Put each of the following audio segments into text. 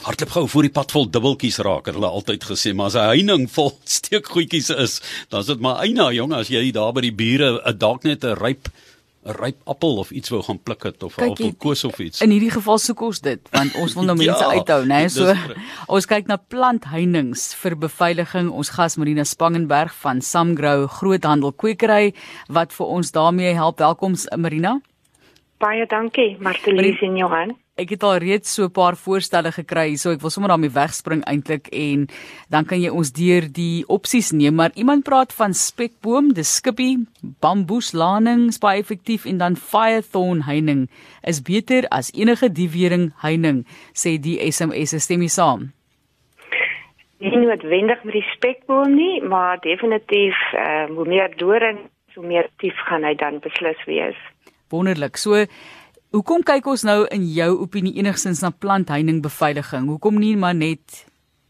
Hardloop gou voor die pad vol dubbeltjies raak, het hulle altyd gesê, maar as 'n heining vol steekgoedjies is, dan is dit maar eina jong as jy daar by die bure 'n dalk net 'n ryp 'n ryp appel of iets wou gaan pluk het of 'n appelkoos of iets. In hierdie geval soek ons dit want ons wil nou mense ja, uithou, né? So ons kyk na plantheininge vir beveiliging. Ons gas Marina Spangenberg van Samgrow Groothandel Kwekery wat vir ons daarmee help. Welkom Marina. Baie dankie, Martelies en Johan. Ek het al reeds so 'n paar voorstelle gekry, so ek wil sommer daarmee wegspring eintlik en dan kan jy ons deur die opsies neem, maar iemand praat van spekboom, dis skippie, bamboeslaning, baie effektief en dan firethorn heining is beter as enige diewering heining, sê die SMS stem mee saam. Nie noodwendig met die spekboom nie, maar definitief uh, hoe meer doring, hoe meer tief gaan hy dan beslis wees. Wonderlik. So hoekom kyk ons nou in jou opinie enigstens na plantheining beveiliging? Hoekom nie maar net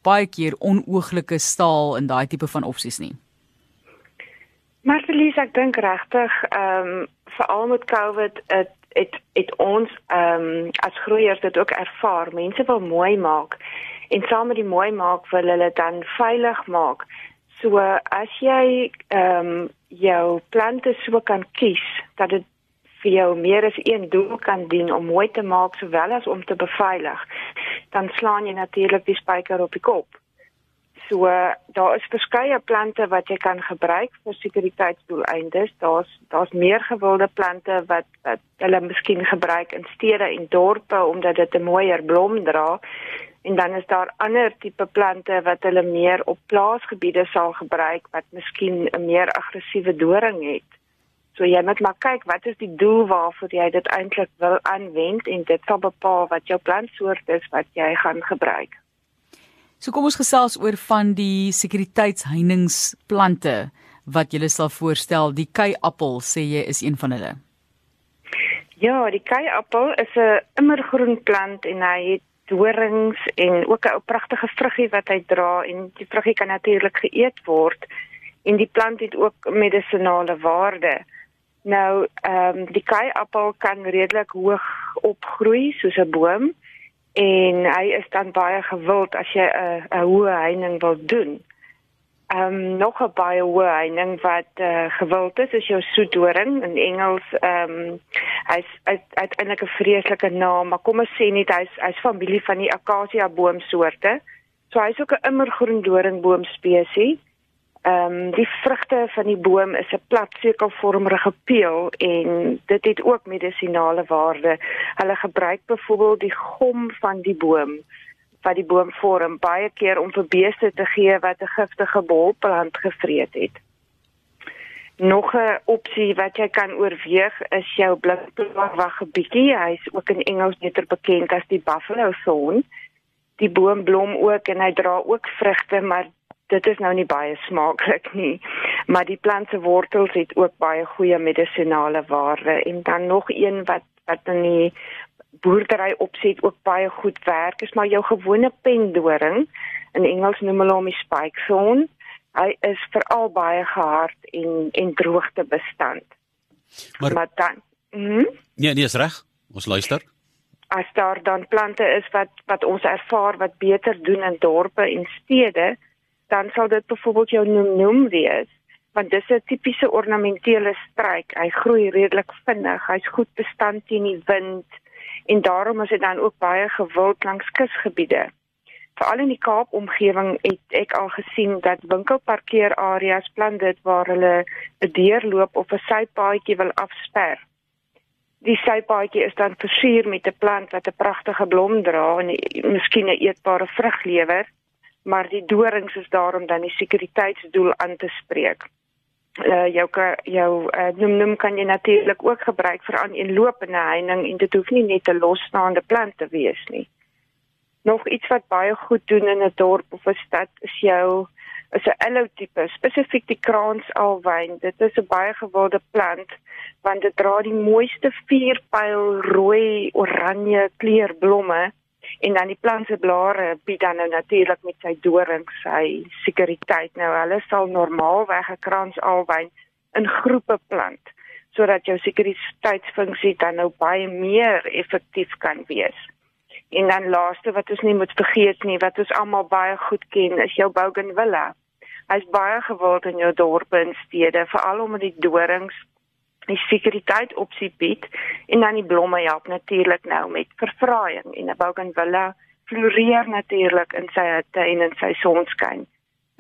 baie keer onooglike staal in daai tipe van opsies nie? Marcelies, ek dink regtig, ehm um, veral met COVID het het het ons ehm um, as groeiers dit ook ervaar. Mense wil mooi maak en saam met die mooi maak wil hulle dan veilig maak. So as jy ehm um, jou plante so kan kies dat dit vir jou meer as een doel kan dien om mooi te maak sowel as om te beveilig, dan slaan jy natuurlik die spyker op die kop. So daar is verskeie plante wat jy kan gebruik vir sekuriteitsdoeleindes. Daar's daar's meer gewilde plante wat wat hulle miskien gebruik in stede en dorpe omdat dit 'n mooier blom dra. En dan is daar ander tipe plante wat hulle meer op plaasgebiede sal gebruik wat miskien 'n meer aggressiewe doring het. So jy moet maar kyk wat is die doel waarvoor jy dit eintlik wil aanwend en dit sal bepaal wat jou plantsoort is wat jy gaan gebruik. So kom ons gesels oor van die sekuriteitsheiningsplante wat jy sal voorstel. Die keiappel sê jy is een van hulle. Ja, die keiappel is 'n immergroen plant en hy het dorings en ook 'n pragtige vruggie wat hy dra en die vruggie kan natuurlik geëet word en die plant het ook medisonale waarde. Nou, ehm um, die kaiappel kan redelik hoog opgroei soos 'n boom en hy is dan baie gewild as jy 'n 'n hoë heining wil doen. Ehm um, nog 'n baie hoë heining wat uh, gewild is is jou soetdoring in Engels ehm um, hy's uiteindelik 'n vreeslike naam, maar kom ons sê net hy's hy's familie van die akasia boomsoorte. So hy's ook 'n immergroen doringboom spesies. Ehm um, die vrugte van die boom is 'n plat sirkelvormige peel en dit het ook medisinale waarde. Hulle gebruik byvoorbeeld die gom van die boom wat die boom vorm baie keer om vir beeste te gee wat 'n giftige bolplant gevreet het. Nog 'n opsie wat jy kan oorweeg is jou blinkplagwaggebietjie. Hy's ook in Engels beter bekend as die buffalo thorn. Die boom blom ook en hy dra ook vrugte, maar dit is nou nie baie smaaklik nie, maar die plant se wortels het ook baie goeie medisinale waarde en dan nog een wat wat in die boerdery opset ook baie goed werk is maar jou gewone pendoring in Engels noem hulle hom die spike thorn. Hy is veral baie gehard en en droogte bestand. Maar, maar dan Mhm. Nee, nee, is reg. Ons luister. As daar dan plante is wat wat ons ervaar wat beter doen in dorpe en stede, dan sal dit byvoorbeeld jou noem wees want dis 'n tipiese ornamentele struik. Hy groei redelik vinnig. Hy's goed bestand teen die wind en daarom is dit dan ook baie gewild langs kusgebiede. Veral in die Kaap omgewing het ek al gesien dat winkelparkeerareas plan dit waar hulle 'n deurloop of 'n sypaadjie wil afsper. Die sypaadjie is dan versier met 'n plant wat 'n pragtige blom dra en miskien 'n eetbare vrug lewer maar die dorings is daar om dan die sekuriteitsdoel aan te spreek. Uh jou jou uh, noem noem kan jy natuurlik ook gebruik vir aan 'n lopende heining en dit hoef nie net 'n losstaande plant te wees nie. Nog iets wat baie goed doen in 'n dorp of 'n stad is jou is 'n allotipe, spesifiek die kraansalwyn. Dit is 'n baie gewilde plant want dit dra die mooiste vierpyl rooi oranje kleurblomme en dan die plant se blare bied dan nou natuurlik met sy dorings sy sekuriteit nou hulle sal normaalweg 'n krans alwyn in groepe plant sodat jou sekuriteitsfunksie dan nou baie meer effektief kan wees. En dan laaste wat ons nie moet vergeet nie, wat ons almal baie goed ken, is jou bougainvillea. Hy's baie gewild in jou dorpe en stede, veral omdat die dorings die sekuriteit opsie bied en dan die blomme help natuurlik nou met verfraaiing en 'n bougainvillea floreer natuurlik in sy tuin en sy sonskyn.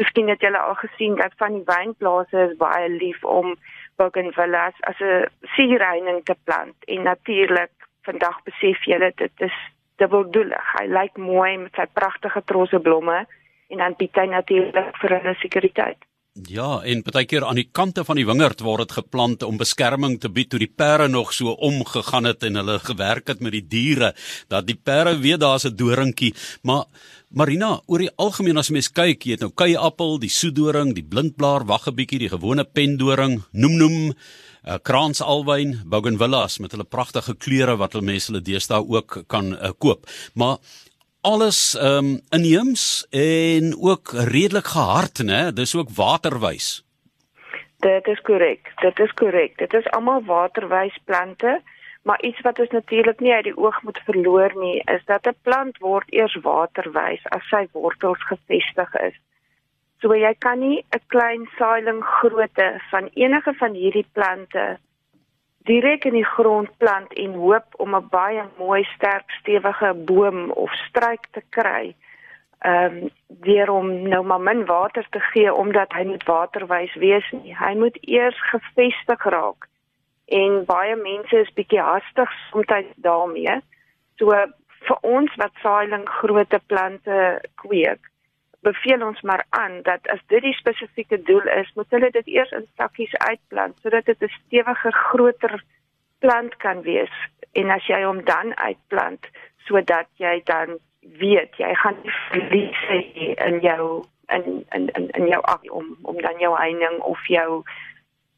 Miskien het julle al gesien dat van die wynplase is baie lief om bougainvilleas as 'n sierreining te plant en natuurlik vandag besef julle dit is dubbeldoelig. Hy lyk mooi met sy pragtige trosse blomme en dan bied hy natuurlik vir hulle sekuriteit. Ja, en partykeer aan die kante van die wingerd word dit geplant om beskerming te bied toe die perde nog so omgegaan het en hulle gewerk het met die diere dat die perde weet daar's 'n doringkie, maar Marina, oor die algemeen as mens kyk, jy het nou kuieappel, die soedoring, die blindblaar, wag 'n bietjie, die gewone pendoring, noem noem uh, kraansalwyn, bougainvilleas met hulle pragtige kleure wat hulle mense hulle deesdae ook kan uh, koop. Maar alles ehm um, inheems en ook redelik gehard, né? Dis ook waterwys. Dit is korrek. Dit is korrek. Dit is almal waterwys plante, maar iets wat ons natuurlik nie uit die oog moet verloor nie, is dat 'n plant word eers waterwys as sy wortels gefestig is. So jy kan nie 'n klein saailing grootte van enige van hierdie plante direk in die grond plant en hoop om 'n baie mooi sterk stewige boom of struik te kry. Ehm um, deur om nou maar min water te gee omdat hy nie waterwys wees nie. Hy moet eers gefestig raak. En baie mense is bietjie hastig soms daarmee. So vir ons wat saailing grootte plante kweek, beveel ons maar aan dat as dit die spesifieke doel is, moet hulle dit eers in sakkies uitplant sodat dit 'n stewiger, groter plant kan wees. En as jy hom dan uitplant sodat jy dan weet jy gaan nie verlies hê in jou in in in in jou af om om dan jou heining of jou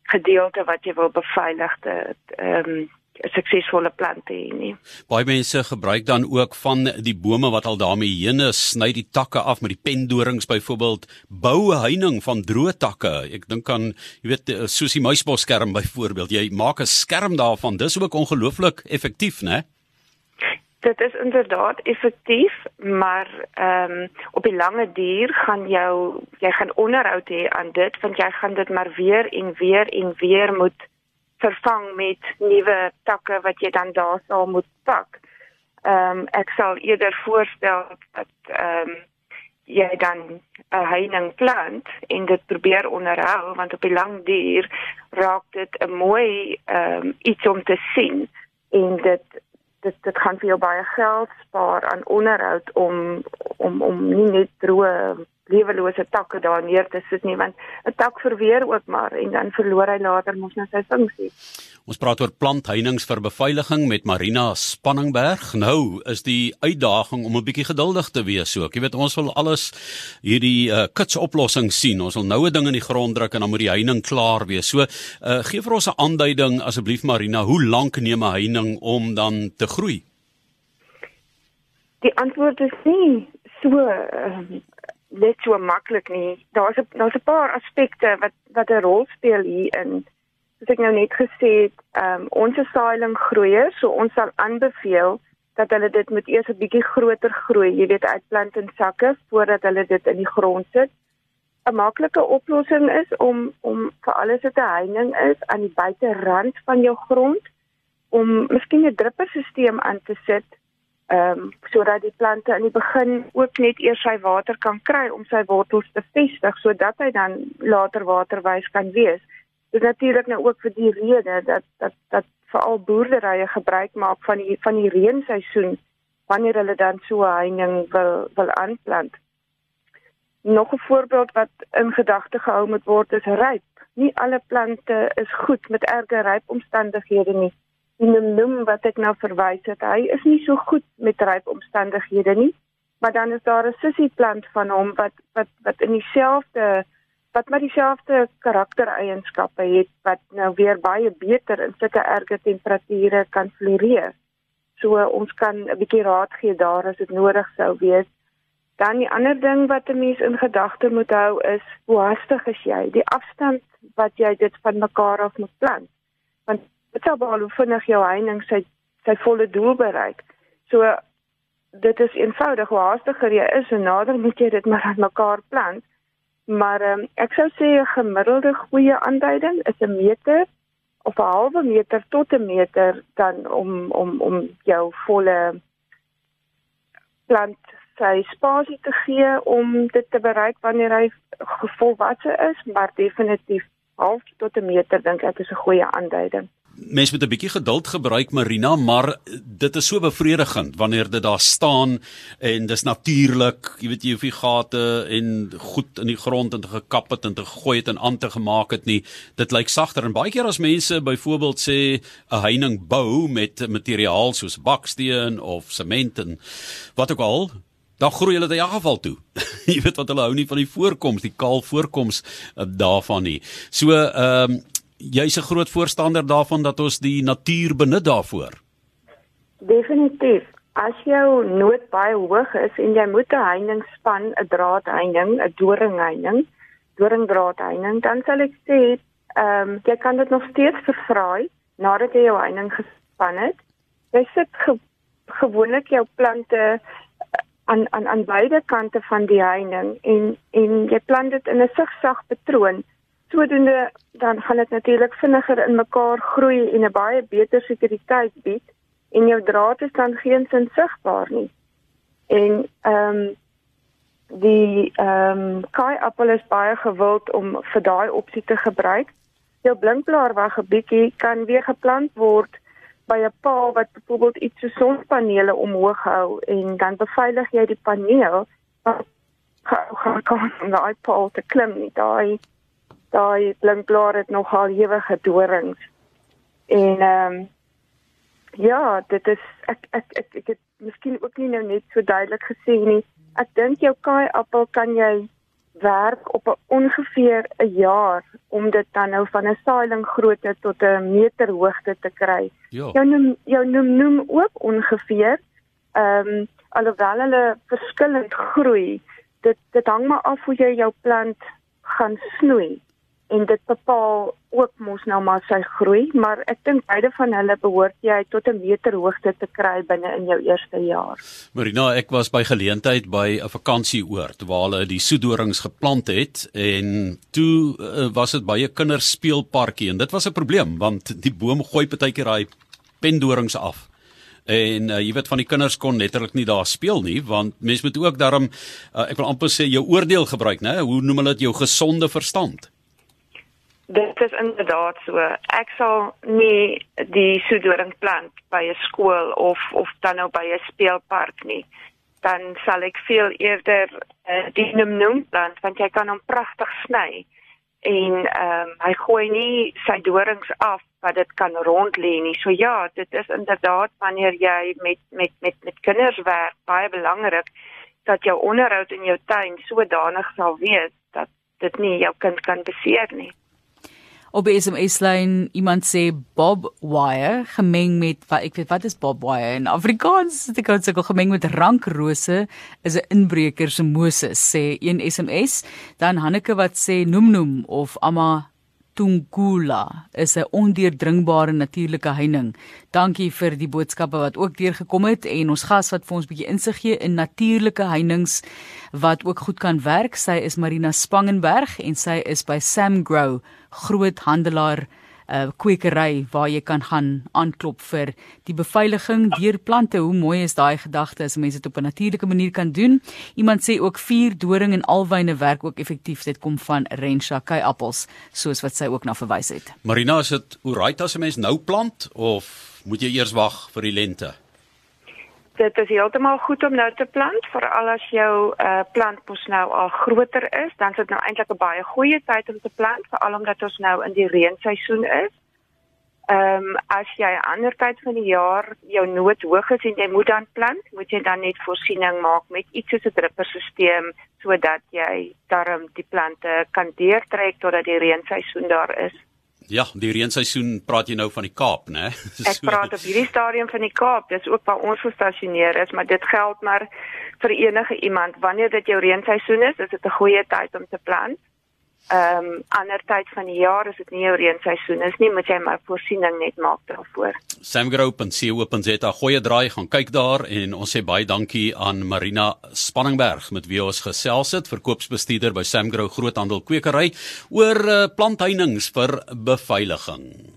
gedeelte wat jy wil beveilig te ehm um, suksesvolle plante hê nie. Baie mense gebruik dan ook van die bome wat al daarmee heen sny die takke af met die pendorings byvoorbeeld bou 'n heining van droë takke. Ek dink aan jy weet soos die muisbosskerm byvoorbeeld. Jy maak 'n skerm daarvan. Dis ook ongelooflik effektief, né? Dit is inderdaad effektief, maar ehm um, op die lange duur gaan jou jy gaan onderhoud hê aan dit want jy gaan dit maar weer en weer en weer moet vervang met nuwe takke wat jy dan daar sal moet pak. Ehm um, ek sal eerder voorstel dat ehm um, jy dan 'n heining plant en dit probeer onderhou want op die lang duur raak dit 'n mooi ehm um, iets om te sien en dit dit dit kan vir jou baie geld spaar aan onderhoud om om om nie net droë lewelose takke daar neer te sit nie want 'n tak verweer ook maar en dan verloor hy later mos nou sy funksie. Ons praat oor plantheininge vir beveiliging met Marina Spanningberg. Nou is die uitdaging om 'n bietjie geduldig te wees so. Jy weet ons wil alles hierdie uh, kits oplossing sien. Ons wil nou 'n ding in die grond druk en dan moet die heining klaar wees. So uh, gee vir ons 'n aanduiding asseblief Marina, hoe lank neem 'n heining om dan te groei? Die antwoord is nie so uh, net so maklik nie. Daar's 'n daar's 'n paar aspekte wat wat 'n rol speel hier in. Soos ek nou net gesê het, ehm um, ons saailing groeier, so ons sal aanbeveel dat hulle dit moet eers 'n bietjie groter groei, jy weet uitplant in sakke voordat hulle dit in die grond sit. 'n Maklike oplossing is om om vir alles 'n heining is aan die buiterand van jou grond om miskien 'n dripperstelsel aan te sit ehm um, sodat die plante in die begin ook net eers sy water kan kry om sy wortels te vestig sodat hy dan later waterwys kan wees. Dit natuurlik nou ook vir die rede dat dat dat veral boerderye gebruik maak van die van die reenseisoen wanneer hulle dan so 'n heining wil wil aanplant. Nog 'n voorbeeld wat in gedagte gehou moet word is ryp. Nie alle plante is goed met erge rypomstandighede nie noem wat ek nou verwys het, hy is nie so goed met ryp omstandighede nie. Maar dan is daar 'n sussie plant van hom wat wat wat in dieselfde wat maar dieselfde karaktereienskappe het wat nou weer baie beter in sulke erge temperature kan floreer. So ons kan 'n bietjie raad gee daar as dit nodig sou wees. Dan die ander ding wat 'n mens in gedagte moet hou is hoe hastig is jy? Die afstand wat jy dit van mekaar af moet plant. Want dit sal behalwe vinnig jou heining sy sy volle doel bereik. So dit is eenvoudig hoe haastiger jy is, hoe nader moet jy dit maar aan mekaar plant. Maar um, ek sou sê 'n gemiddelde goeie aanduiding is 'n meter of 'n halwe meter tot 'n meter dan om om om jou volle plant sy spasie te gee om dit te bereik wanneer hy volwasse is, maar definitief half tot 'n meter dink ek is 'n goeie aanduiding mens moet 'n bietjie geduld gebruik Marina, maar dit is so bevredigend wanneer dit daar staan en dis natuurlik, jy weet jy hoef die gate en goed in die grond en te gekap het en te gooi het en aan te gemaak het nie. Dit lyk sagter en baie keer as mense byvoorbeeld sê 'n heining bou met materiaal soos baksteen of sement en wat ook al dan groei hulle dit in geval toe. jy weet wat hulle hou nie van die voorkoms, die kaal voorkoms uh, daarvan nie. So ehm um, jy's 'n groot voorstander daarvan dat ons die natuur benut daarvoor. Definitief. As jou nood baie hoog is en jy moet 'n heining span, 'n draadheining, 'n doringheining, doringdraadheining, dan sal ek sê, ehm um, jy kan dit nog steeds vervraai nadat jy jou heining gespan het. Jy sit ge gewoonlik jou plante aan aan aan beide kante van die heining en en jy plant dit in 'n sigsag patroon sodoende dan gaan dit natuurlik vinniger in mekaar groei en 'n baie beter sekuriteit bied en jou draad is dan geen sin sigbaar nie. En ehm um, die ehm um, kai appel is baie gewild om vir daai opsie te gebruik. Jou blinkblaar wat 'n bietjie kan weer geplant word by 'n paal wat byvoorbeeld iets so sonpanele omhoog hou en dan beveilig jy die paneel wat gaan kan om daai paal te klim nie. Daai daai blinkblaar het nogal ewige dorings. En ehm um, ja, dit is ek ek ek ek het miskien ook nie nou net so duidelik gesê nie. Ek dink jou kaai appel kan jy werk op 'n ongeveer 'n jaar om dit dan nou van 'n saailing grootte tot 'n meter hoogte te kry. Jo. Jou noem jou noem, noem ook ongeveer ehm um, alhoewel hulle verskillend groei. Dit dit hang maar af hoe jy jou plant gaan snoei en dit bepaal ook mos nou maar sy groei, maar ek dink beide van hulle behoort jy tot 'n meter hoogte te kry binne in jou eerste jaar. Marina, ek was by geleentheid by 'n vakansieoord waar hulle die soedorings geplant het en toe uh, was dit by 'n kinderspeelparkie en dit was 'n probleem want die boom gooi partykeer daai pendorings af. En uh, jy weet van die kinders kon letterlik nie daar speel nie want mens moet ook daarom uh, ek wil amper sê jou oordeel gebruik, né? Hoe noem hulle dit jou gesonde verstand? Dit is inderdaad so. Ek sal nie die soedoring plant by 'n skool of of dan nou by 'n speelpark nie. Dan sal ek veel eerder uh, die noem plant want jy kan hom pragtig sny en ehm um, hy gooi nie sy dorings af wat dit kan rond lê nie. So ja, dit is inderdaad wanneer jy met met met met kinders werk, baie belangrik dat jou onderhoud in jou tuin sodanig sal wees dat dit nie jou kind kan beseer nie op SMS lyn iemand sê bob wire gemeng met wat ek weet wat is bob wire in Afrikaans dit kan sukkel gemeng met rankrose is 'n inbreker se Moses sê een SMS dan Hanneke wat sê noem noem of ama Tungula is 'n ondeurdringbare natuurlike heining. Dankie vir die boodskappe wat ook deurgekom het en ons gas wat vir ons bietjie insig gee in natuurlike heinings wat ook goed kan werk. Sy is Marina Spangenberg en sy is by Samgrow groot handelaar 'n uh, kwekery waar jy kan gaan aanklop vir die beveiliging deur plante. Hoe mooi is daai gedagte as mense dit op 'n natuurlike manier kan doen. Iemand sê ook vuur, doring en alwyne werk ook effektief. Dit kom van Rensha kei appels, soos wat sy ook na verwys het. Marina, is dit right as 'n mens nou plant of moet jy eers wag vir die lente? Dit is heeltemal goed om nou te plant, veral as jou uh, plant mos nou al groter is, dan is dit nou eintlik 'n baie goeie tyd om te plant, veral omdat ons nou in die reenseisoen is. Ehm um, as jy ander tyd van die jaar jou nood hoog is en jy moet dan plant, moet jy dan net voorsiening maak met iets soos 'n dripperstelsel sodat jy darm die plante kan deurtrek totdat die reenseisoen daar is. Ja, die reenseisoen praat jy nou van die Kaap, né? Ek praat op hierdie stadium van die Kaap. Dis ook waar ons gestasioneer is, maar dit geld maar vir enige iemand. Wanneer dit jou reenseisoen is, is dit 'n goeie tyd om te plant. Ehm um, ander tyd van die jaar as dit nie jou reenseisoen is nie, moet jy maar voorsiening net maak daarvoor. Samgrow.co.za goeie draai gaan kyk daar en ons sê baie dankie aan Marina Spanningberg met wie ons gesels het, verkoopsbestuurder by Samgrow Groothandel Kwekery oor uh, plantheininge vir beveiliging.